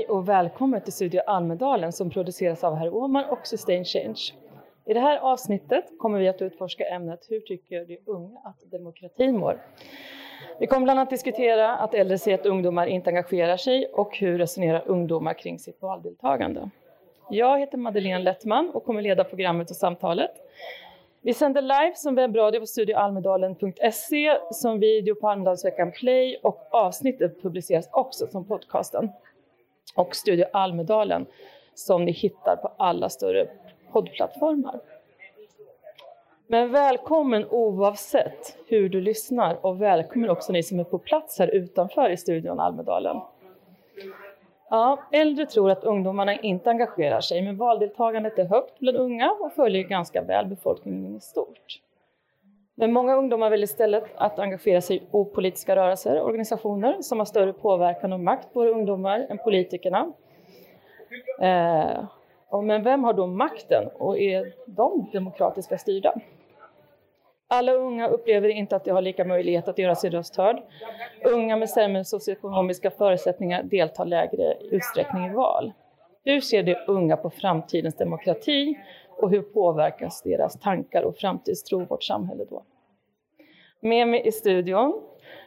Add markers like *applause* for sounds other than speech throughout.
Hej och välkommen till Studio Almedalen som produceras av Herr Åhman och Sustain Change. I det här avsnittet kommer vi att utforska ämnet Hur tycker de unga att demokratin mår? Vi kommer bland annat diskutera att äldre ser att ungdomar inte engagerar sig och hur resonerar ungdomar kring sitt valdeltagande. Jag heter Madeleine Lettman och kommer leda programmet och samtalet. Vi sänder live som webbradio på studioalmedalen.se, som video på Almedalsveckan Play och avsnittet publiceras också som podcasten och Studio Almedalen som ni hittar på alla större poddplattformar. Men välkommen oavsett hur du lyssnar och välkommen också ni som är på plats här utanför i studion Almedalen. Ja, äldre tror att ungdomarna inte engagerar sig, men valdeltagandet är högt bland unga och följer ganska väl befolkningen i stort. Men många ungdomar väljer istället att engagera sig i opolitiska rörelser, och organisationer som har större påverkan och makt på ungdomar än politikerna. Eh, men vem har då makten och är de demokratiska styrda? Alla unga upplever inte att de har lika möjlighet att göra sin röst hörd. Unga med sämre socioekonomiska förutsättningar deltar lägre utsträckning i val. Hur ser de unga på framtidens demokrati och hur påverkas deras tankar och framtidstro vårt samhälle då? Med mig i studion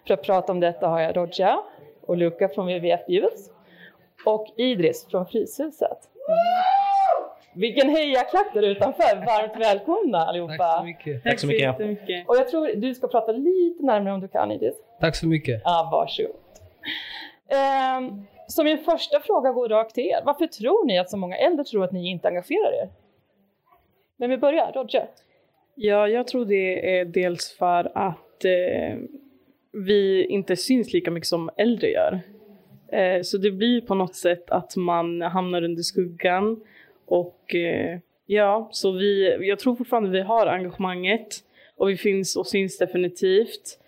för att prata om detta har jag Rodja och Luca från WWF Youth och Idris från Fryshuset. Vilken hejaklack där utanför! Varmt välkomna allihopa! Tack så mycket. Tack så mycket. Och jag tror du ska prata lite närmare om du kan Idris. Tack så mycket. Ja, varsågod. Um, så min första fråga går rakt till er. Varför tror ni att så många äldre tror att ni inte engagerar er? Men vi börjar, Roger. Ja, jag tror det är dels för att eh, vi inte syns lika mycket som äldre gör. Eh, så det blir på något sätt att man hamnar under skuggan och eh, ja, så vi, jag tror fortfarande vi har engagemanget och vi finns och syns definitivt.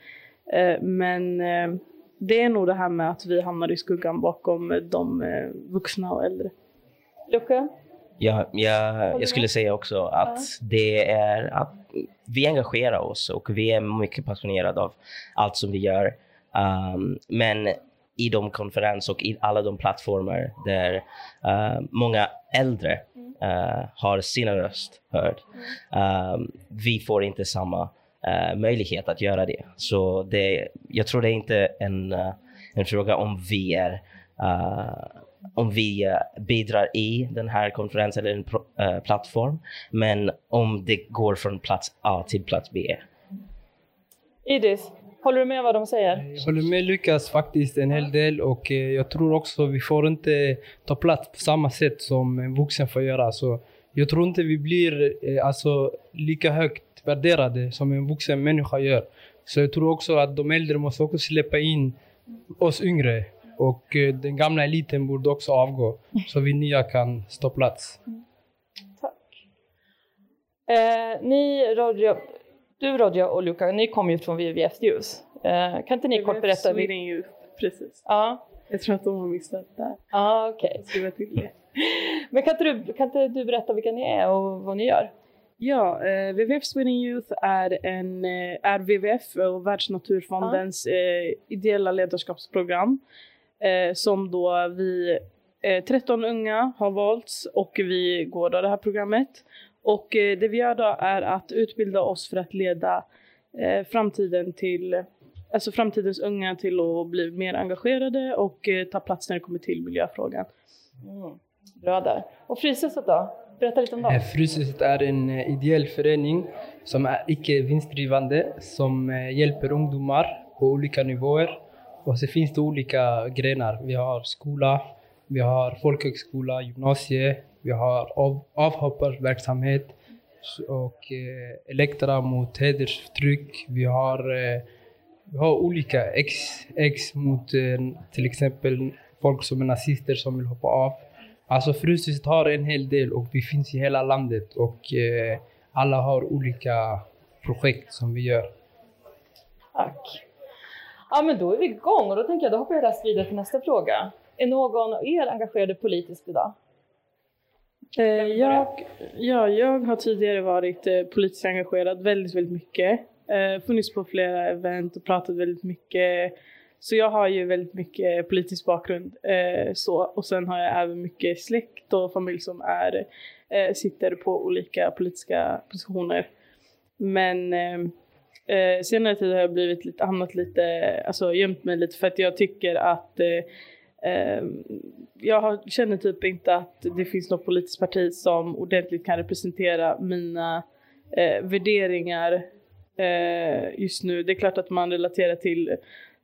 Eh, men eh, det är nog det här med att vi hamnar i skuggan bakom de eh, vuxna och äldre. Luca? Ja, jag, jag skulle säga också att det är att vi engagerar oss och vi är mycket passionerade av allt som vi gör. Um, men i de konferenser och i alla de plattformar där uh, många äldre uh, har sina röst hörd, um, vi får inte samma uh, möjlighet att göra det. Så det, jag tror det är inte en, en fråga om vi är om vi bidrar i den här konferensen eller en uh, plattform, men om det går från plats A till plats B. Idris, håller du med vad de säger? Jag håller med Lukas faktiskt en hel del och eh, jag tror också vi får inte ta plats på samma sätt som en vuxen får göra. Så jag tror inte vi blir eh, alltså, lika högt värderade som en vuxen människa gör. Så jag tror också att de äldre måste också släppa in oss yngre och eh, den gamla eliten borde också avgå så vi nya kan stå plats. Tack. Eh, ni, Rodja, du Rodja och Luca, ni kommer ju från WWF Youth. Eh, kan inte ni kort berätta? Sweden Youth, precis. Ja. Jag tror att de har missat där. Ja, okej. Skriva till det. *laughs* Men kan inte, du, kan inte du berätta vilka ni är och vad ni gör? Ja, eh, WWF Sweden Youth är, en, eh, är WWF och Världsnaturfondens eh, ideella ledarskapsprogram eh, som då vi, eh, 13 unga har valts och vi går då det här programmet. Och eh, det vi gör då är att utbilda oss för att leda eh, framtiden till, alltså framtidens unga till att bli mer engagerade och eh, ta plats när det kommer till miljöfrågan. Mm. Bra där. Och Fryshuset då? Berätta lite om dem. Fryshuset är en ideell förening som är icke vinstdrivande som hjälper ungdomar på olika nivåer. Och så finns det olika grenar. Vi har skola, vi har folkhögskola, gymnasie, vi har av, avhopparverksamhet och eh, Elektra mot hedersförtryck. Vi har, eh, vi har olika ex, ex mot eh, till exempel folk som är nazister som vill hoppa av. Alltså Fryshuset har en hel del och vi finns i hela landet och eh, alla har olika projekt som vi gör. Tack. Ja, men då är vi igång och då tänker jag, då hoppar jag raskt vidare till nästa fråga. Är någon av er engagerade politiskt idag? Eh, jag, ja, jag har tidigare varit eh, politiskt engagerad väldigt, väldigt mycket. Eh, funnits på flera event och pratat väldigt mycket. Så jag har ju väldigt mycket politisk bakgrund. Eh, så. Och sen har jag även mycket släkt och familj som är, eh, sitter på olika politiska positioner. Men eh, eh, senare tid har jag blivit lite, hamnat lite, alltså gömt mig lite för att jag tycker att eh, eh, jag känner typ inte att det finns något politiskt parti som ordentligt kan representera mina eh, värderingar eh, just nu. Det är klart att man relaterar till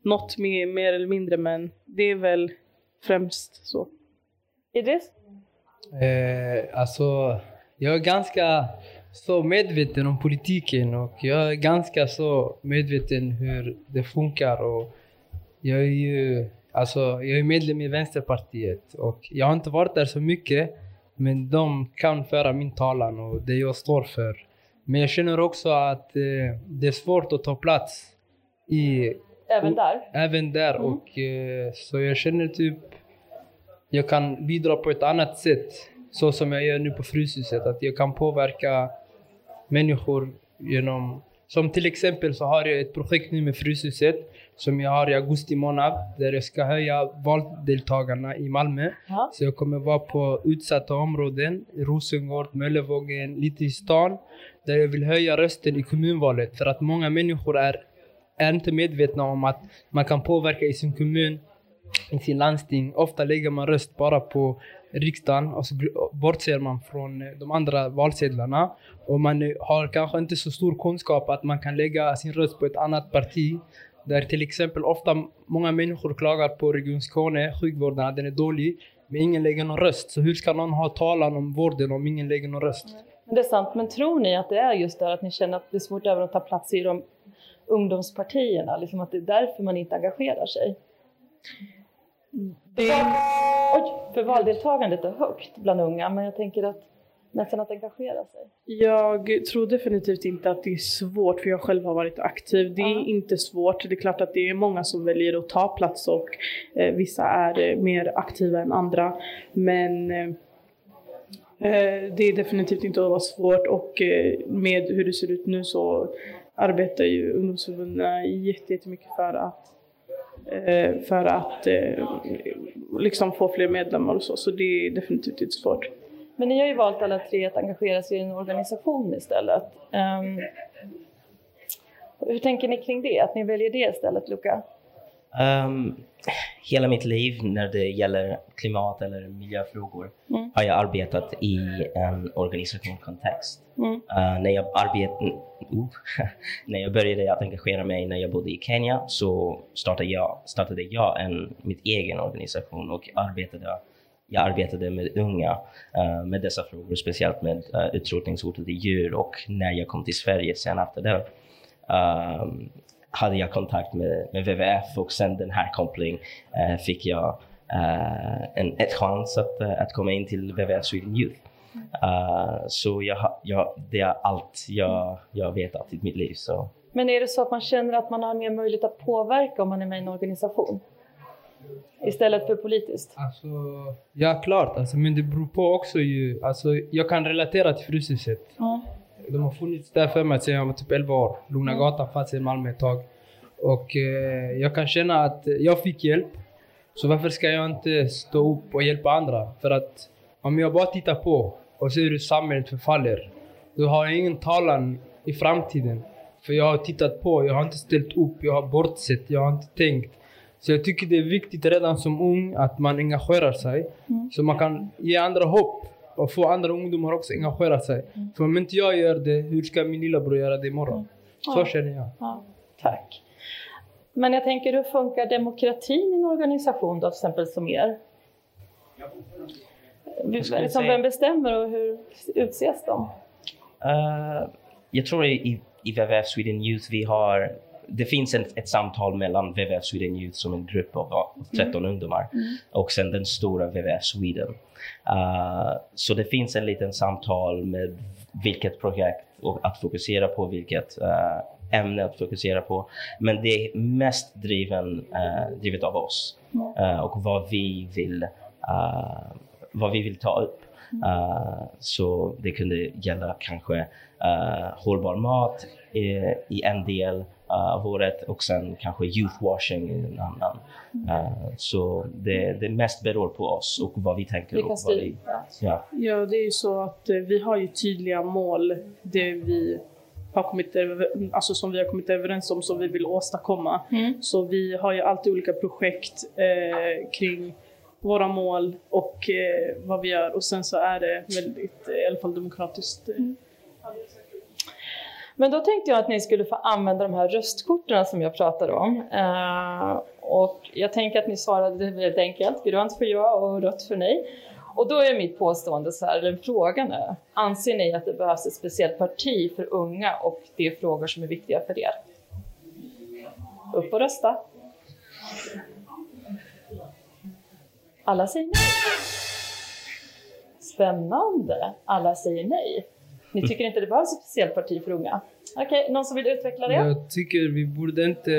något mer, mer eller mindre men det är väl främst så. Idris? Eh, alltså, jag är ganska så medveten om politiken och jag är ganska så medveten hur det funkar och jag är ju alltså, jag är medlem i Vänsterpartiet och jag har inte varit där så mycket men de kan föra min talan och det jag står för. Men jag känner också att eh, det är svårt att ta plats i Även där? Även där mm. och eh, så jag känner typ jag kan bidra på ett annat sätt. Så som jag gör nu på Fryshuset. Att jag kan påverka människor genom... Som till exempel så har jag ett projekt nu med Fryshuset som jag har i augusti månad där jag ska höja valdeltagarna i Malmö. Ja. Så jag kommer vara på utsatta områden, Rosengård, Möllevågen, lite i stan. Där jag vill höja rösten i kommunvalet för att många människor är är inte medvetna om att man kan påverka i sin kommun, i sin landsting. Ofta lägger man röst bara på riksdagen och så bortser man från eh, de andra valsedlarna. Och man eh, har kanske inte så stor kunskap att man kan lägga sin röst på ett annat parti. Där till exempel ofta många människor klagar på Region Skåne, sjukvården, att den är dålig. Men ingen lägger någon röst. Så hur ska någon ha talan om vården om ingen lägger någon röst? Det är sant, men tror ni att det är just det att ni känner att det är svårt även att ta plats i de ungdomspartierna, liksom att det är därför man inte engagerar sig. Det... Oj, för valdeltagandet är högt bland unga, men jag tänker att nästan att engagera sig. Jag tror definitivt inte att det är svårt, för jag själv har varit aktiv. Det är uh. inte svårt. Det är klart att det är många som väljer att ta plats och eh, vissa är eh, mer aktiva än andra. Men eh, eh det är definitivt inte att vara svårt och eh, med hur det ser ut nu så arbetar ju ungdomsförbunden jättemycket för att för att eh, liksom få fler medlemmar och så, så det är definitivt inte svårt. Men ni har ju valt alla tre att engagera sig i en organisation istället. Um, hur tänker ni kring det, att ni väljer det istället, Luca? Um, hela mitt liv när det gäller klimat eller miljöfrågor mm. har jag arbetat i en organisationskontext. Mm. Uh, när, jag arbet, uh, *laughs* när jag började att engagera mig när jag bodde i Kenya så startade jag, startade jag en, mitt egen organisation och arbetade jag arbetade med unga uh, med dessa frågor, speciellt med uh, utrotningshotade djur och när jag kom till Sverige sen efter det um, hade jag kontakt med, med WWF och sen den här kopplingen uh, fick jag uh, en ett chans att, uh, att komma in till WWF Sweden Youth. så jag, jag, det är allt jag, jag vet i mitt liv. Så. Men är det så att man känner att man har mer möjlighet att påverka om man är med i en organisation? Istället för politiskt? Alltså, ja, klart. Alltså, men det beror på också ju. Alltså, jag kan relatera till Fryshuset. Mm. De har funnits där för mig sedan jag var typ 11 år. Lugna gatan fanns i Malmö ett tag. Och eh, jag kan känna att jag fick hjälp. Så varför ska jag inte stå upp och hjälpa andra? För att om jag bara tittar på och ser hur samhället förfaller, då har jag ingen talan i framtiden. För jag har tittat på, jag har inte ställt upp, jag har bortsett, jag har inte tänkt. Så jag tycker det är viktigt redan som ung att man engagerar sig. Mm. Så man kan ge andra hopp och få andra ungdomar också engagera sig. Mm. För om inte jag gör det, hur ska min lillebror göra det imorgon? Mm. Så ja. känner jag. Ja, tack. Men jag tänker, hur funkar demokratin i en organisation då, till exempel som er? Liksom, vem bestämmer och hur utses de? Uh, jag tror i, i WWF Sweden Youth vi har det finns ett, ett samtal mellan WWF Sweden Youth som en grupp av 13 ungdomar och sen den stora WWF Sweden. Uh, så det finns en liten samtal med vilket projekt och att fokusera på, vilket uh, ämne att fokusera på. Men det är mest driven, uh, drivet av oss och vad vi vill, vad vi vill ta upp. så det kunde gälla kanske hållbar mat i, i en del av året och sen kanske youth washing i en annan. Uh, så det, det mest beror på oss och vad vi tänker. Vilka och vad vi, ja. ja, det är ju så att eh, vi har ju tydliga mål, det vi har kommit alltså som vi har kommit överens om som vi vill åstadkomma. Mm. Så vi har ju alltid olika projekt eh, kring våra mål och eh, vad vi gör och sen så är det väldigt, i alla fall demokratiskt. Mm. Men då tänkte jag att ni skulle få använda de här röstkorten som jag pratade om. Eh, och jag tänker att ni svarade väldigt enkelt, grönt för ja och rött för nej. Och då är mitt påstående så här, eller frågan är, anser ni att det behövs ett speciellt parti för unga och det är frågor som är viktiga för er? Upp och rösta! Alla säger nej. Spännande! Alla säger nej. Ni tycker inte det behövs ett speciellt parti för unga? Okej, okay, någon som vill utveckla det? Jag tycker vi borde inte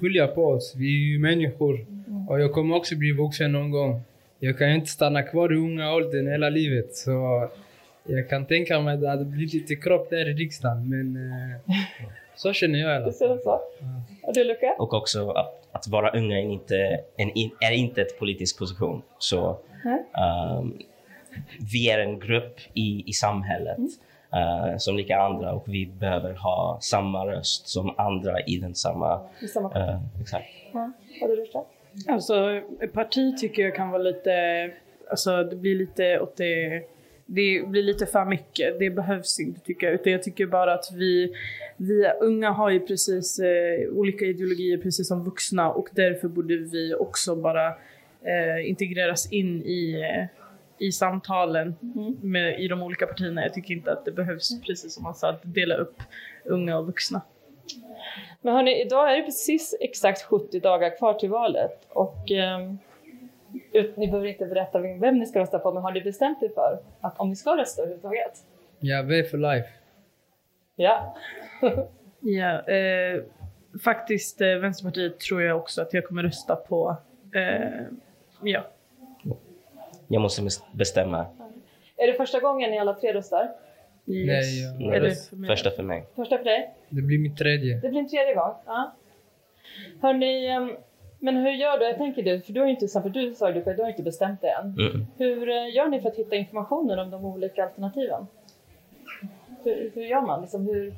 skilja på oss. Vi är ju människor. Mm. Och jag kommer också bli vuxen någon gång. Jag kan inte stanna kvar i unga åldern hela livet. Så jag kan tänka mig att det hade blivit lite kropp där i riksdagen. Men eh, så känner jag i alla fall. så? Och du Luca? Och också att, att vara unga är inte, en, är inte ett politisk position. Så mm. um, vi är en grupp i, i samhället. Mm uh, som lika andra och vi behöver ha samma röst som andra i den samma... I samma uh, exakt. Ja. Har du? Alltså, ett parti tycker jag kan vara lite... Alltså, det blir lite åt det... Det blir lite för mycket. Det behövs inte tycker jag. Utan jag tycker bara att vi, vi unga har ju precis eh, olika ideologier precis som vuxna och därför borde vi också bara eh, integreras in i eh, i samtalen Mm. med, i de olika partierna. Jag tycker inte att det behövs, precis som man sa, att dela upp unga och vuxna. Men hörni, idag är det precis exakt 70 dagar kvar till valet och um, ni behöver inte berätta vem ni ska rösta på, men har ni bestämt er för att om ni ska rösta överhuvudtaget? Ja, V for life. Ja. *laughs* ja, eh, faktiskt eh, Vänsterpartiet tror jag också att jag kommer rösta på. Eh, ja. Jag måste bestämma. Är det första gången ni alla tre röstar? Yes. Nej, ja. Eller för första för mig. Första för dig? Det blir min tredje. Det blir en tredje gång? Ja. Hörni, ehm, men hur gör du? Jag tänker du, för du har ju inte, för du sa ju du har inte bestämt det än. Mm. Hur eh, gör ni för att hitta informationen om de olika alternativen? Hur, hur gör man? Liksom, hur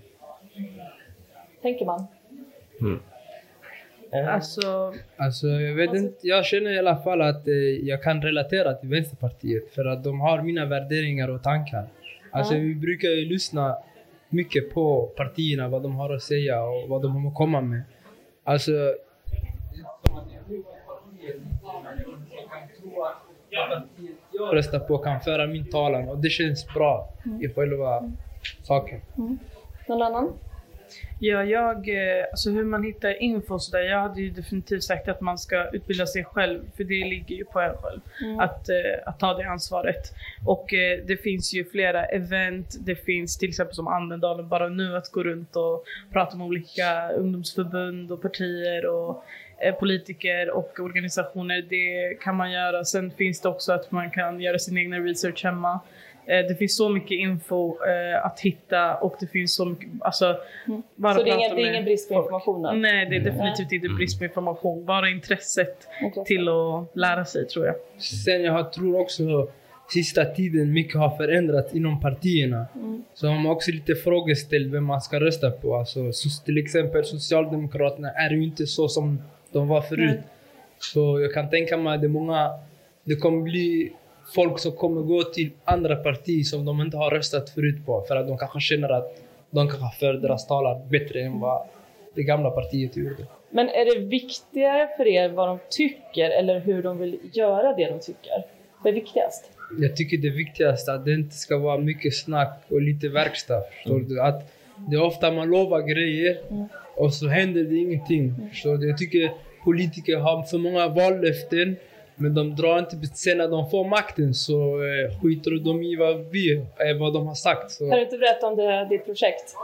tänker man? Mm. Alltså, alltså, jag vet inte. Jag känner i alla fall att eh, jag kan relatera till Vänsterpartiet för att de har mina värderingar och tankar. Alltså, vi brukar ju lyssna mycket på partierna, vad de har att säga och vad de har att komma med. Alltså... Jag röstar på kan föra min talan och det känns bra i själva saken. Någon annan? Ja, jag, eh, alltså hur man hittar info och sådär. Jag hade ju definitivt sagt att man ska utbilda sig själv, för det ligger ju på en själv. Mm. Att, eh, att ta det ansvaret. Och eh, det finns ju flera event, det finns till exempel som Annedalen, bara nu att gå runt och prata med olika ungdomsförbund och partier och politiker och organisationer. Det kan man göra. Sen finns det också att man kan göra sin egna research hemma. Eh, Det finns så mycket info eh, att hitta och det finns så mycket, alltså bara Så det är, ingen, det är ingen brist på folk. informationen? Nej, det är definitivt inte brist på information. Bara intresset Intressant. till att lära sig tror jag. Sen jag tror också sista tiden mycket har förändrats inom partierna. Så har man också lite frågeställt vem man ska rösta på. Alltså, så till exempel Socialdemokraterna är ju inte så som de var förut. Så jag kan tänka mig att det många, det kommer bli folk som kommer gå till andra partier som de inte har röstat förut på. För att de kanske känner att de kanske för deras talan bättre än vad det gamla partiet gjorde. Men är det viktigare för er vad de tycker eller hur de vill göra det de tycker? Vad är viktigast? Jag tycker det viktigaste är att det inte ska vara mycket snack och lite verkstad. Förstår du? Att Det är ofta man lovar grejer och så händer det ingenting. Förstår du? Jag tycker politiker har för många vallöften men de drar inte, sen när de får makten så eh, skiter de i vad, vi, eh, vad de har sagt. Så, Kan du inte berätta om det, ditt projekt?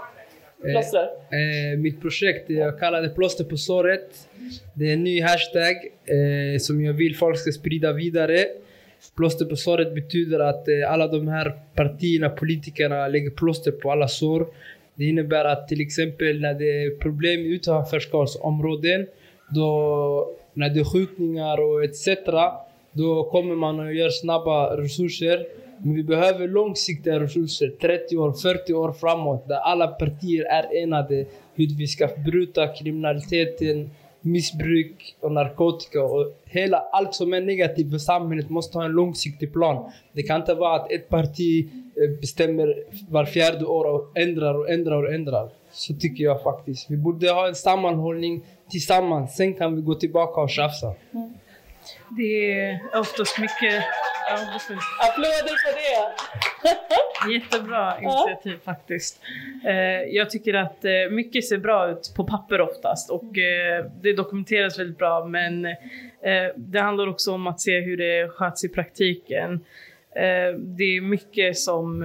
Plåster? Eh, mitt projekt, jag kallar det plåster på såret. Det är en ny hashtag eh, som jag vill folk ska sprida vidare. Plåster på såret betyder att eh, alla de här partierna, politikerna lägger plåster på alla sår. Det innebär att till exempel när det är problem i utanförskapsområden, då när det är skjutningar och etc. Då kommer man och gör snabba resurser. Men vi behöver långsiktiga resurser, 30 år, 40 år framåt, där alla partier är enade hur vi ska bryta kriminaliteten, missbruk och narkotika och hela allt som är negativt för samhället måste ha en långsiktig plan. Det kan inte vara att ett parti eh, bestämmer var fjärde år och ändrar och ändrar och ändrar. Så tycker jag faktiskt. Vi borde ha en sammanhållning tillsammans. Sen kan vi gå tillbaka och tjafsa. Det är oftast mycket... Ja. Applåder för det! *laughs* Jättebra initiativ faktiskt. Eh, jag tycker att eh, mycket ser bra ut på papper oftast och eh, det dokumenteras väldigt bra men det handlar också om att se hur det sköts i praktiken. Det är mycket som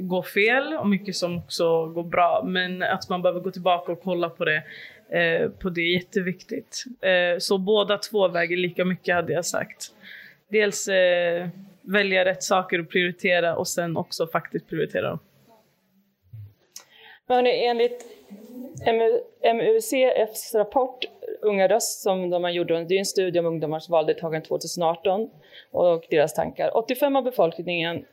går fel och mycket som också går bra men att man behöver gå tillbaka och kolla på det eh, på det är jätteviktigt. Eh, så båda två väger lika mycket hade jag sagt. Dels eh, välja rätt saker att prioritera och sen också faktiskt prioritera dem. Men hörni, enligt MUCFs rapport Unga röst som de har gjort, det är en studie om ungdomars valdeltagande 2018 och deras tankar. 85 av befolkningen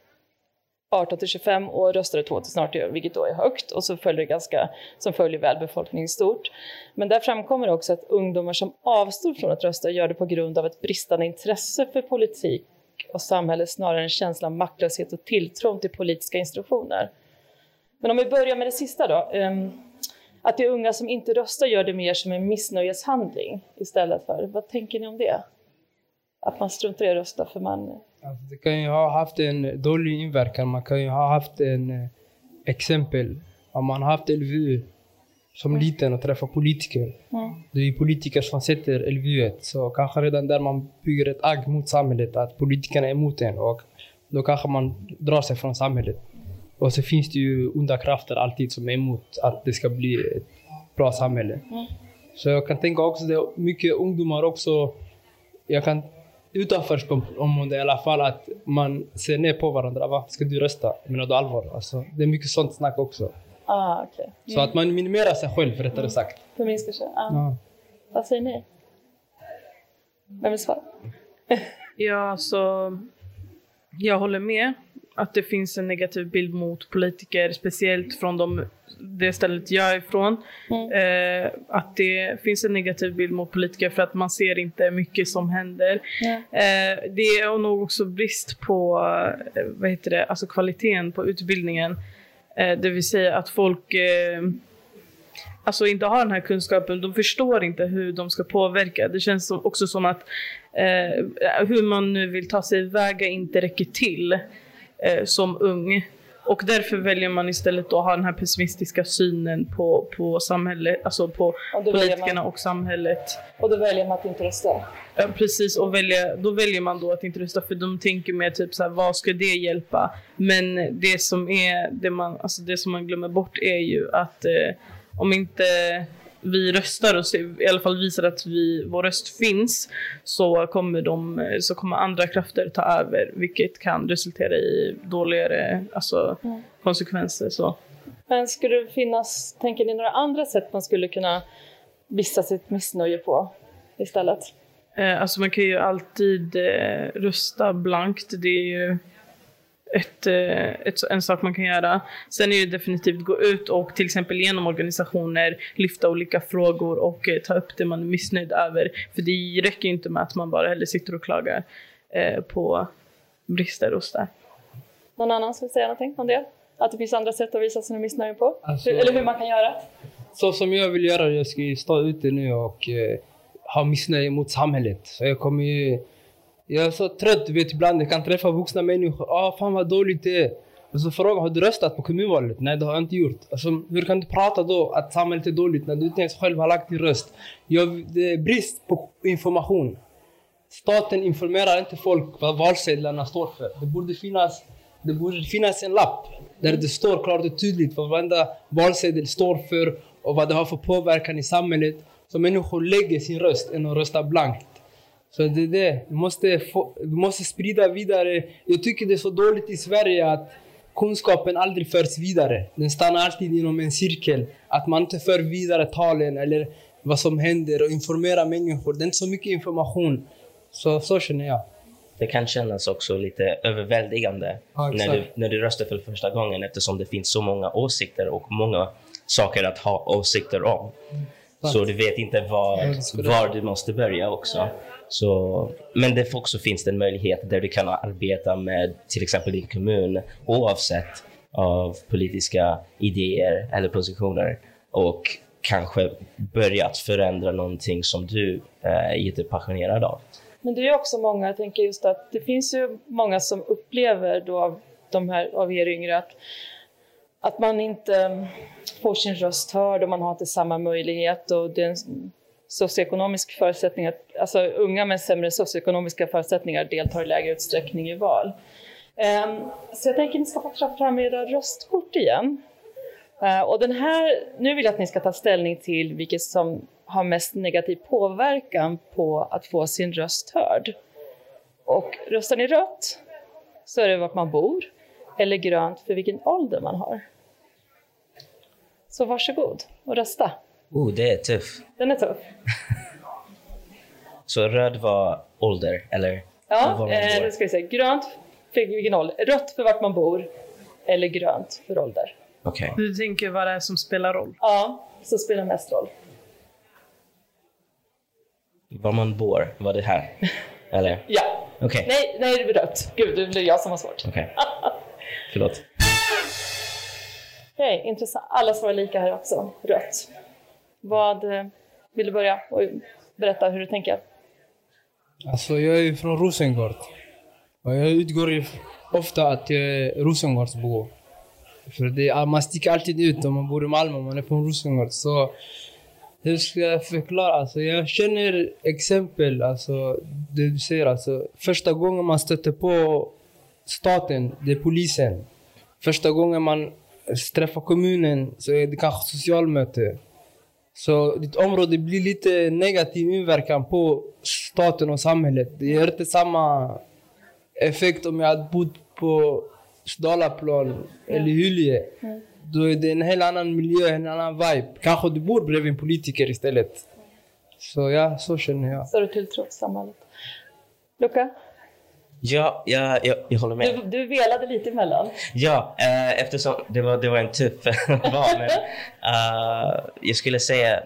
18 till 25 år röstade 2 080 vilket då är högt och så följer det ganska, som följer väl befolkningen stort. Men där framkommer också att ungdomar som avstår från att rösta gör det på grund av ett bristande intresse för politik och samhälle snarare än en känsla av maktlöshet och tilltron till politiska instruktioner. Men om vi börjar med det sista då. Ehm, att de unga som inte röstar gör det mer som en missnöjeshandling istället för, vad tänker ni om det? Att man struntar i att rösta för man... Alltså, det kan ju ha haft en dålig inverkan. Man kan ju ha haft en eh, exempel. Om man har haft LVU som liten och träffar politiker. Det är politiker som sätter LVU. Så kanske redan där man bygger ett agg mot samhället. Att politikerna är emot en. Och då kanske man drar sig från samhället. Och så finns det ju onda krafter alltid som är emot att det ska bli ett bra samhälle. Så jag kan tänka också det är mycket ungdomar också. Jag kan utanförskapsområden i alla fall att man ser ner på varandra. Va? Ska du rösta? Menar du allvar? Alltså, det är mycket sånt snack också. Ah, okej. Så att man minimerar sig själv rättare sagt. Förminskar sig. Ah. Ja. Vad säger ni? Vem vill svara? Ja, så jag håller med att det finns en negativ bild mot politiker, speciellt från de, det stället jag är ifrån. Eh, att det finns en negativ bild mot politiker för att man ser inte mycket som händer. Ja. Eh, det är nog också brist på eh, vad heter det, alltså kvaliteten på utbildningen. Eh, det vill säga att folk eh, alltså inte har den här kunskapen, de förstår inte hur de ska påverka. Det känns också som att eh, hur man nu vill ta sig väga inte räcker till eh, som ung. Och därför väljer man istället att ha den här pessimistiska synen på, på samhället, alltså på Och politikerna man- och samhället. Och då väljer man att inte rösta. Ja, precis, och välja, då väljer man då att inte rösta för de tänker mer typ så här, vad ska det hjälpa? Men det som, är, det man, alltså det som man glömmer bort är ju att eh, om inte vi röstar och i alla fall visar att vi, vår röst finns så kommer, de, så kommer andra krafter ta över vilket kan resultera i dåligare alltså, konsekvenser. Så. Men skulle det finnas, tänker ni några andra sätt man skulle kunna visa sitt missnöje på istället? Eh, alltså man kan ju alltid eh, rösta blankt. Det är ju ett, eh, ett, en sak man kan göra. Sen är det definitivt gå ut och till exempel genom organisationer lyfta olika frågor och eh, ta upp det man är missnöjd över. För det räcker ju inte med att man bara heller sitter och klagar eh, på brister hos det. Någon annan som vill säga någonting om det? Att det finns andra sätt att visa sina missnöje på? Alltså- Hur, eller hur man kan göra? Så som jag vill göra, jag ska stå ute nu och eh, ha missnöje mot samhället. Så jag kommer ju... Jag är så trött, du vet ibland jag kan träffa vuxna människor. Ah, fan vad dåligt det är. Och så frågar har du röstat på kommunvalet? Nej, det har jag inte gjort. Alltså, hur kan du prata då att samhället är dåligt när du inte ens själv har lagt din röst? Jag, det är brist på information. Staten informerar inte folk vad valsedlarna står för. Det borde finnas, det borde finnas en lapp där det står klart och tydligt vad varenda valsedel står för och vad det har för påverkan i samhället. Så människor lägger sin röst än att rösta blankt. Så det är det. Vi måste, få, vi måste sprida vidare. Jag tycker det är så dåligt i Sverige att kunskapen aldrig förs vidare. Den stannar alltid inom en cirkel. Att man inte för vidare talen eller vad som händer och informerar människor. Det är inte så mycket information. Så, så känner jag. Det kan kännas också lite överväldigande Ja, när, du, när du röstar för första gången eftersom det finns så många åsikter och många saker att ha åsikter om. Så du vet inte var, var du måste börja också. Så, men det också finns det en möjlighet där du kan arbeta med till exempel din kommun oavsett av politiska idéer eller positioner och kanske börja att förändra någonting som du är jättepassionerad av. Men det är också många, jag tänker just att det finns ju många som upplever då av de här av er yngre att, att man inte får sin röst hörd och man har inte samma möjlighet och det är en socioekonomisk förutsättning att, alltså unga med sämre socioekonomiska förutsättningar deltar i lägre utsträckning i val. Ehm, så jag tänker att ni ska få ta fram era röstkort igen. Eh, och den här, nu vill jag att ni ska ta ställning till vilket som har mest negativ påverkan på att få sin röst hörd. Och röstar ni rött så är det vart man bor, eller grönt för vilken ålder man har. Så varsågod och rösta. Oh, det är tufft. Den är tuff. *laughs* Så röd var ålder, eller? Ja, Var man eh, nu ska vi se. Grönt vilken ålder. Rött för vart man bor, eller grönt för ålder. Okej. Du tänker vad det är som spelar roll. Ja, så spelar mest roll. Var man bor, var det här? *laughs* Eller? Ja. Okej. Nej, nej, det blir rött. Gud, det blir jag som har svårt. Okej. *laughs* Förlåt. Okej, intressant. Alla svarar lika här också. Rött. Vad eh, vill du börja och berätta hur du tänker? Alltså jag är från Rosengård. Och jag utgår ofta att jag är Rosengårdsbo. För det, är- man sticker alltid ut om man bor i Malmö man är från Rosengård. Så hur ska jag förklara? Alltså jag känner exempel, alltså det du säger. Alltså, första gången man stöter på staten, det är polisen. Första gången man träffar kommunen så är det kanske socialmöte. Så ditt område blir lite negativ inverkan på staten och samhället. Det ger inte samma effekt om jag hade bott på Dalaplan eller Hyllie. Då är det en helt annan miljö, en annan vibe. Kanske du bor bredvid en politiker istället. Så ja, så känner jag. Större tilltro till samhället. Luca, Ja, ja jag, jag håller med. du, du velade lite emellan. Ja, eh, eftersom det var, det var en tuff *laughs* val. Men, eh, jag skulle säga,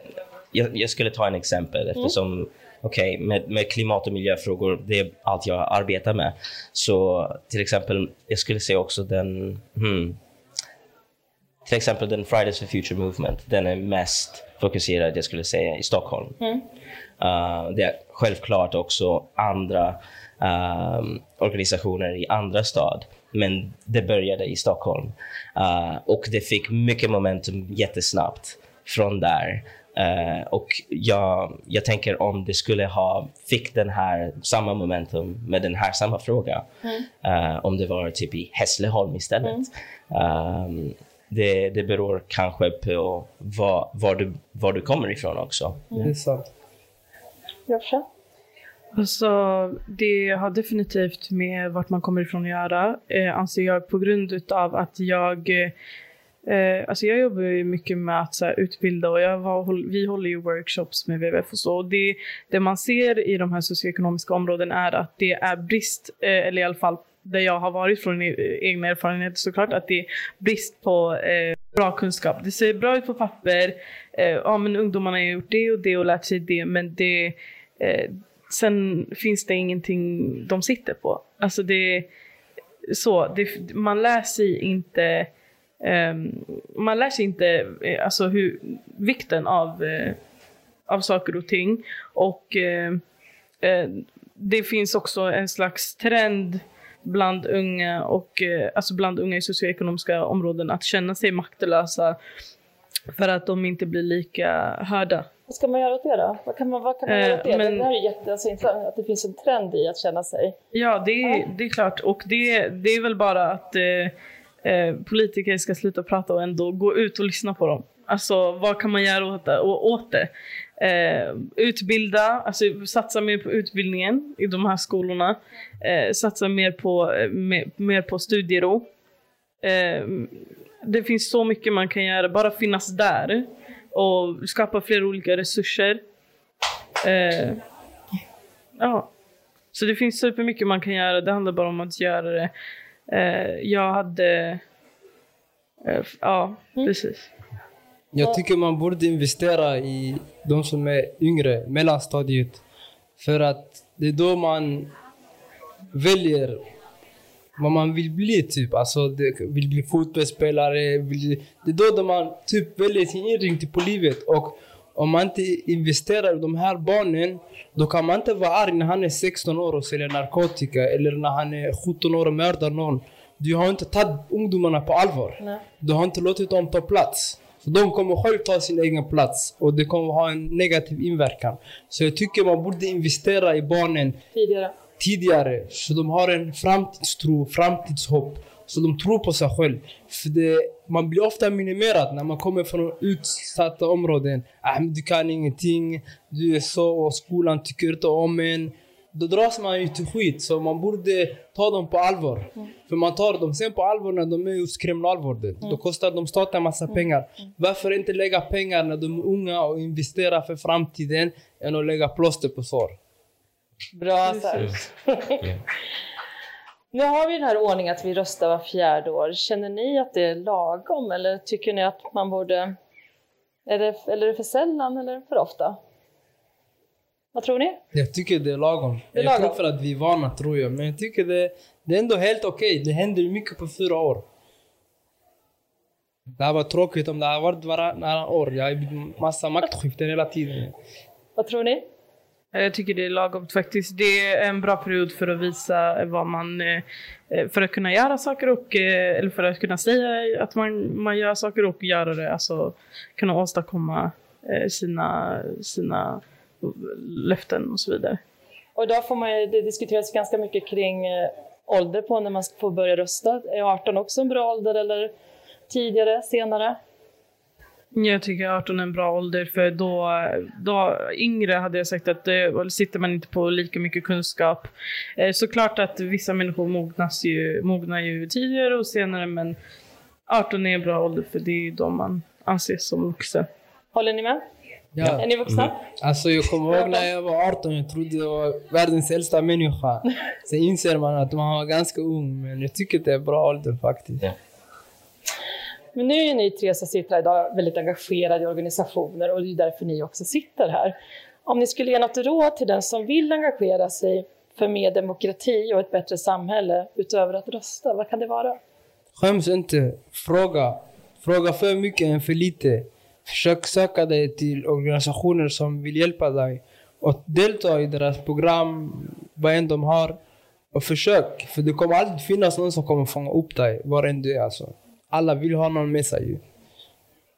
jag, jag skulle ta en exempel eftersom okej, med, med klimat och miljöfrågor, det är allt jag arbetar med. Så till exempel, jag skulle säga också den, hmm, till exempel den Fridays for Future Movement, den är mest fokuserad, jag skulle säga, i Stockholm. Uh, det är självklart också andra um, organisationer i andra stad, men det började i Stockholm. Uh, och det fick mycket momentum jättesnabbt från där. Uh, och jag, jag tänker om det skulle ha fick den här samma momentum med den här samma fråga, uh, om det var typ i Hässleholm istället. Um, det, det beror kanske på var, var, du, var du kommer ifrån också. Det är sant. Joscha? Alltså, det har definitivt med vart man kommer ifrån att göra, eh, anser jag, på grund utav att jag eh, Alltså jag jobbar ju mycket med att så här, utbilda och jag var, vi håller ju workshops med WWF och så. Och det, det man ser i de här socioekonomiska områdena är att det är brist, eh, eller i alla fall där jag har varit från e-, egna erfarenheter såklart, att det är brist på eh, bra kunskap. Det ser bra ut på papper, eh, ja men ungdomarna har gjort det och det och lärt sig det, men det eh, sen finns det ingenting de sitter på. Alltså det så, det, man lär sig inte um, man lär sig inte eh, alltså hur, vikten av, uh, av saker och ting. Och uh, uh, det finns också en slags trend bland unga och alltså bland unga i socioekonomiska områden att känna sig maktlösa för att de inte blir lika hörda. Vad ska man göra åt det då? Vad kan man, vad kan man Eh, göra åt det? men- Det här är jätteintressant, att det finns en trend i att känna sig... Ja, det är, det är klart. Och det, det är väl bara att eh, eh, politiker ska sluta prata och ändå gå ut och lyssna på dem. Alltså vad kan man göra åt det? Och, åt det? Eh, utbilda, alltså satsa mer på utbildningen i de här skolorna. Eh, satsa mer på, eh, mer, mer på studiero. Eh, det finns så mycket man kan göra, bara finnas där och skapa fler olika resurser. Eh, ja. Så det finns supermycket man kan göra, det handlar bara om att göra det. Eh, jag hade... Eh, ja, precis. Jag tycker man borde investera i de som är yngre, mellanstadiet. För att det är då man väljer vad man vill bli typ. Alltså det, vill bli fotbollsspelare, vill, det är då man typ väljer sin inriktning på livet. Och om man inte investerar i de här barnen, då kan man inte vara arg när han är 16 år och säljer narkotika eller när han är 17 år och mördar någon. Du har inte tagit ungdomarna på allvar. Nej. Du har inte låtit dem ta plats. De kommer själv ta sin egen plats och det kommer ha en negativ inverkan. Så jag tycker man borde investera i barnen Tidigare. tidigare så de har en framtidstro, framtidshopp. Så de tror på sig själv. För det, man blir ofta minimerad när man kommer från utsatta områden. Ah, du kan ingenting, du är så och skolan tycker inte om en. Då dras man ju till skit, så man borde ta dem på allvar. För man tar dem sen på allvar när de är hos kriminalvården. Då kostar de staten en massa pengar. Varför inte lägga pengar när de är unga och investera för framtiden än att lägga plåster på sår? Bra sagt. *laughs* Nu har vi den här ordningen att vi röstar var fjärde år. Känner ni att det är lagom eller tycker ni att man borde... Är det, eller är det för sällan eller för ofta? Vad tror ni? Jag tycker det är lagom. Det är jag tror lagom. för att vi är vana tror jag. Men jag tycker det, det är ändå helt okej. Det händer ju mycket på fyra år. Det här var tråkigt om det hade varit varannan år. Jag har ju massa maktskiften hela tiden. Vad tror ni? Eh, Jag tycker det är lagom faktiskt. Det är en bra period för att visa vad man... eh, eh, För att kunna göra saker och... eh, Eller för att kunna säga att man, man gör saker och göra det. Alltså kunna åstadkomma eh, sina, sina löften och så vidare. Och idag får man ju, det diskuteras ganska mycket kring eh, ålder på när man ska få börja rösta. Är 18 också en bra ålder eller tidigare, senare? Jag tycker 18 är en bra ålder för då, då yngre hade jag sagt att det, sitter man inte på lika mycket kunskap. Eh, Såklart att vissa människor mognas ju, mognar ju tidigare och senare men 18 är en bra ålder för det är ju då man anses som vuxen. Håller ni med? Ja. Är ni vuxna? Alltså jag kommer ihåg när jag var 18, jag trodde jag var världens äldsta människa. *laughs* Sen inser man att man var ganska ung, men jag tycker det är bra ålder faktiskt. Ja. Men nu är ni tre som sitter här idag väldigt engagerade i organisationer och det är därför ni också sitter här. Om ni skulle ge något råd till den som vill engagera sig för mer demokrati och ett bättre samhälle utöver att rösta, vad kan det vara? Skäms inte. Fråga. Fråga för mycket än för lite. Försök söka dig till organisationer som vill hjälpa dig. Och delta i deras program, vad än de har. Och försök. För det kommer alltid finnas någon som kommer fånga upp dig, var än du är alltså. Alla vill ha någon med sig ju.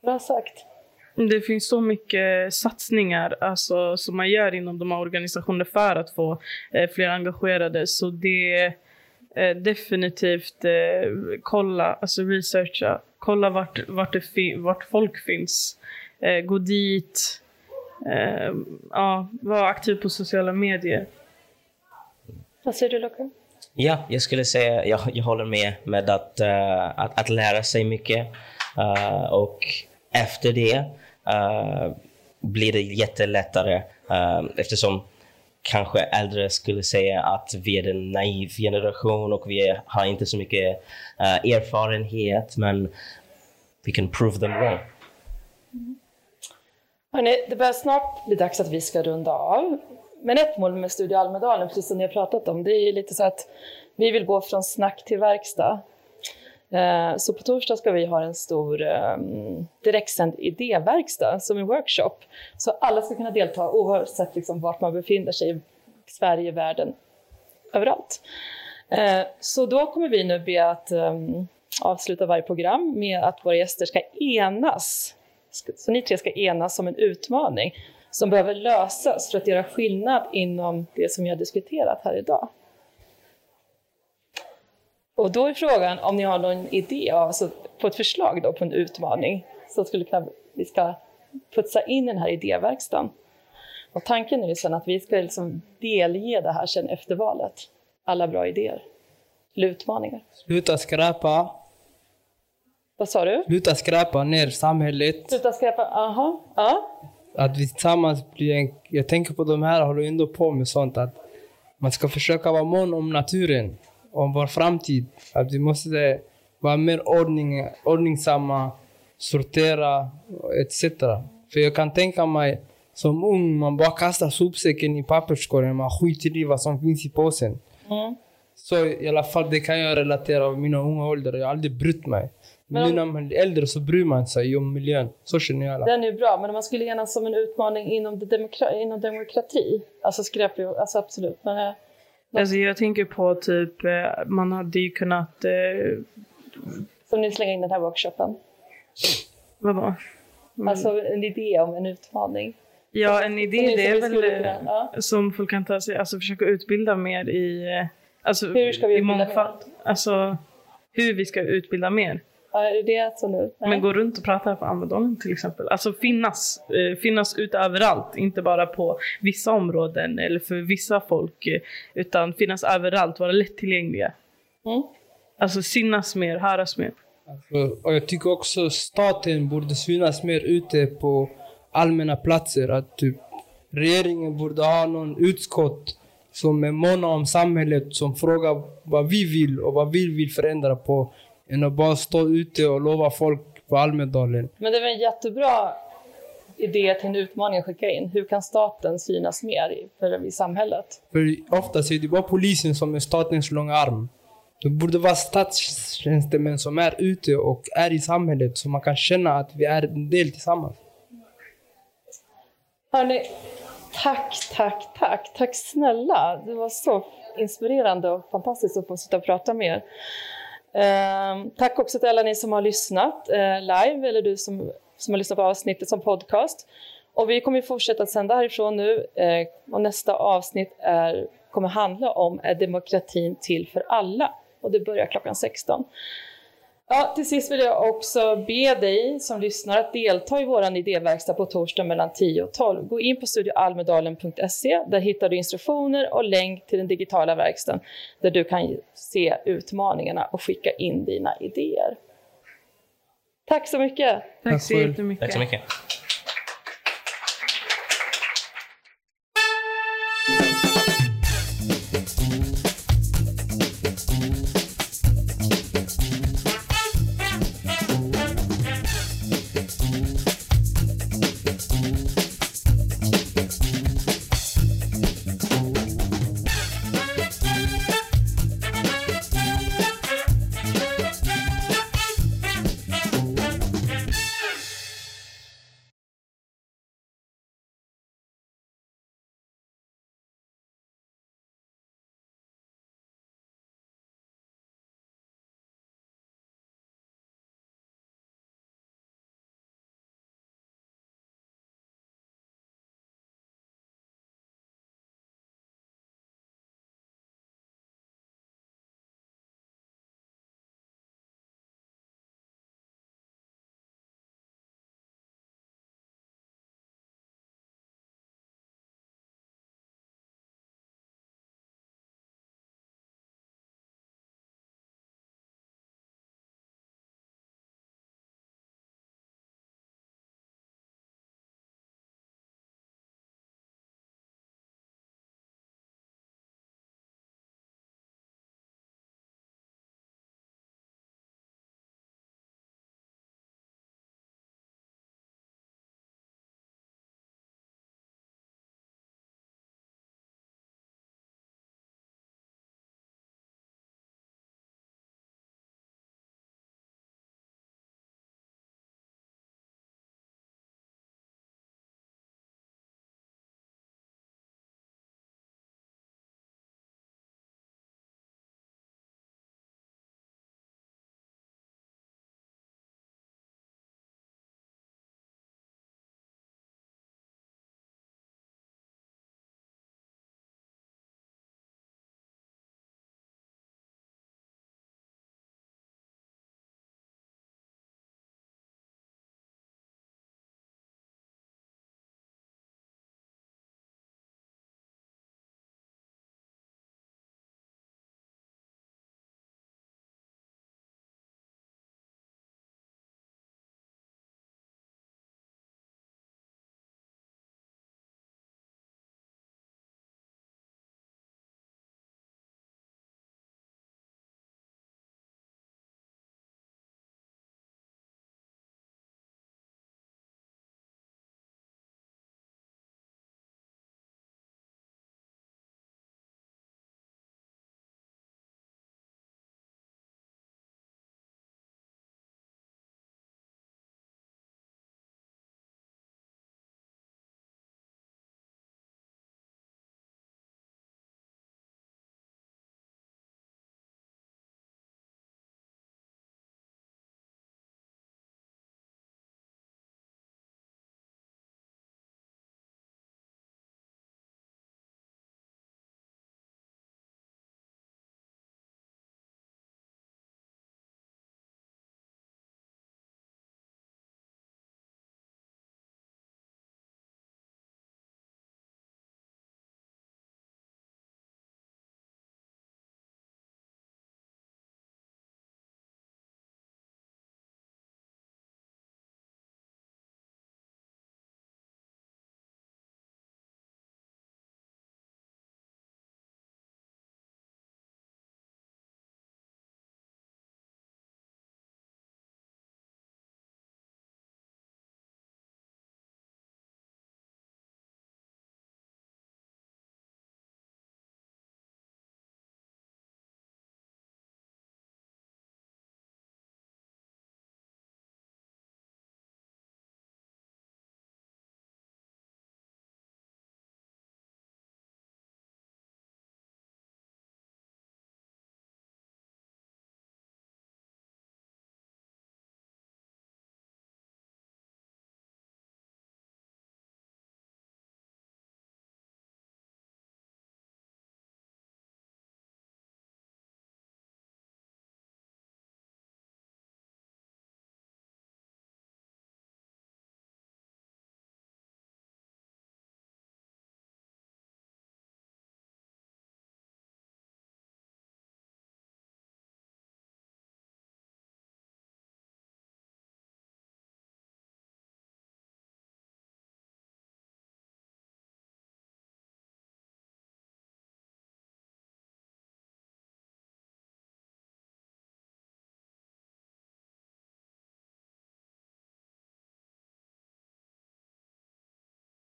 Bra sagt. Det finns så mycket satsningar alltså, som man gör inom de här organisationerna för att få eh, fler engagerade. Så det är eh, definitivt eh, kolla, alltså researcha, kolla vart, vart, det fi- vart folk finns. Eh, gå dit, eh, ja, var aktiv på sociala medier. Vad säger du Luca? Ja, jag skulle säga, jag, jag håller med med att, eh, att, att lära sig mycket. Eh, och efter det eh, blir det jättelättare uh, eftersom kanske äldre skulle säga att vi är en naiv generation och vi är, har inte så mycket uh, erfarenhet men vi kan prove them wrong. Hörrni, det börjar snart bli dags att vi ska runda av. Men ett mål med Studio Almedalen, precis som ni har pratat om, det är ju lite så att vi vill gå från snack till verkstad. Eh, så på torsdag ska vi ha en stor um, direktsänd idéverkstad som en workshop. Så alla ska kunna delta oavsett liksom vart man befinner sig i Sverige, världen, överallt. Eh, så då kommer vi nu be att um, avsluta varje program med att våra gäster ska enas. Så ni tre ska enas om en utmaning som behöver lösas för att göra skillnad inom det som vi har diskuterat här idag. Och då är frågan om ni har någon idé, alltså på ett förslag då på en utmaning som skulle kunna, vi ska putsa in den här idéverkstan. Och tanken är ju sen att vi ska liksom delge det här sen efter valet. Alla bra idéer. Eller utmaningar. Sluta skräpa. Vad sa du? Sluta skräpa ner samhället. Sluta skräpa, aha, ja. Att vi tillsammans blir en... Jag tänker på de här håller ändå på med sånt att man ska försöka vara mån om naturen, om vår framtid. Att vi måste vara mer ordning, ordningsamma, sortera etc. För jag kan tänka mig som ung, man bara kastar sopsäcken i papperskorgen, man skiter i vad som finns i påsen. Mm. Så i alla fall det kan jag relatera av mina unga ålder. Jag har aldrig brytt mig. Men, nu när man blir äldre så bryr man sig om miljön. Så känner jag alla. Den är bra, men om man skulle enas som en utmaning inom, det demokra inom demokrati, alltså skräp, alltså absolut. Men, eh, Alltså jag tänker på typ, eh, man hade ju kunnat, eh, som ni slänger in den här workshopen. vadå? Mm. Alltså en idé om en utmaning. Ja, en idé det är väl eh, kunna- ja. som folk kan ta sig, alltså försöka utbilda mer i, eh, alltså Hur ska vi i mångfald. Alltså hur vi ska utbilda mer. Ja, är det det alltså nu? Nej. Men gå runt och prata på Almedalen till exempel. Alltså finnas, eh, finnas ute överallt, inte bara på vissa områden eller för vissa folk, eh, utan finnas överallt, vara lättillgängliga. Mm. Alltså synas mer, höras mer. Alltså, Och jag tycker också staten borde synas mer ute på allmänna platser. Att typ regeringen borde ha någon utskott som är måna om samhället, som frågar vad vi vill och vad vi vill förändra på. Än att bara stå ute och lova folk på Almedalen. Men det väl en jättebra idé till en utmaning att skicka in. Hur kan staten synas mer i, för, i samhället? För oftast är det bara polisen som är statens långa arm. Det borde vara statstjänstemän som är ute och är i samhället så man kan känna att vi är en del tillsammans. Hörni, tack, tack, tack. Tack snälla. Det var så inspirerande och fantastiskt att få sitta och prata med er. Ehm, tack också till alla ni som har lyssnat eh, live eller du som, som har lyssnat på avsnittet som podcast. Och vi kommer ju fortsätta att sända härifrån nu eh, och nästa avsnitt är, kommer handla om är demokratin till för alla? Och det börjar klockan 16. Ja, till sist vill jag också be dig som lyssnar att delta i vår idéverkstad på torsdag mellan 10 och 12. Gå in på studioalmedalen.se. Där hittar du instruktioner och länk till den digitala verkstaden där du kan se utmaningarna och skicka in dina idéer. Tack så mycket! Tack så jättemycket. Tack så mycket.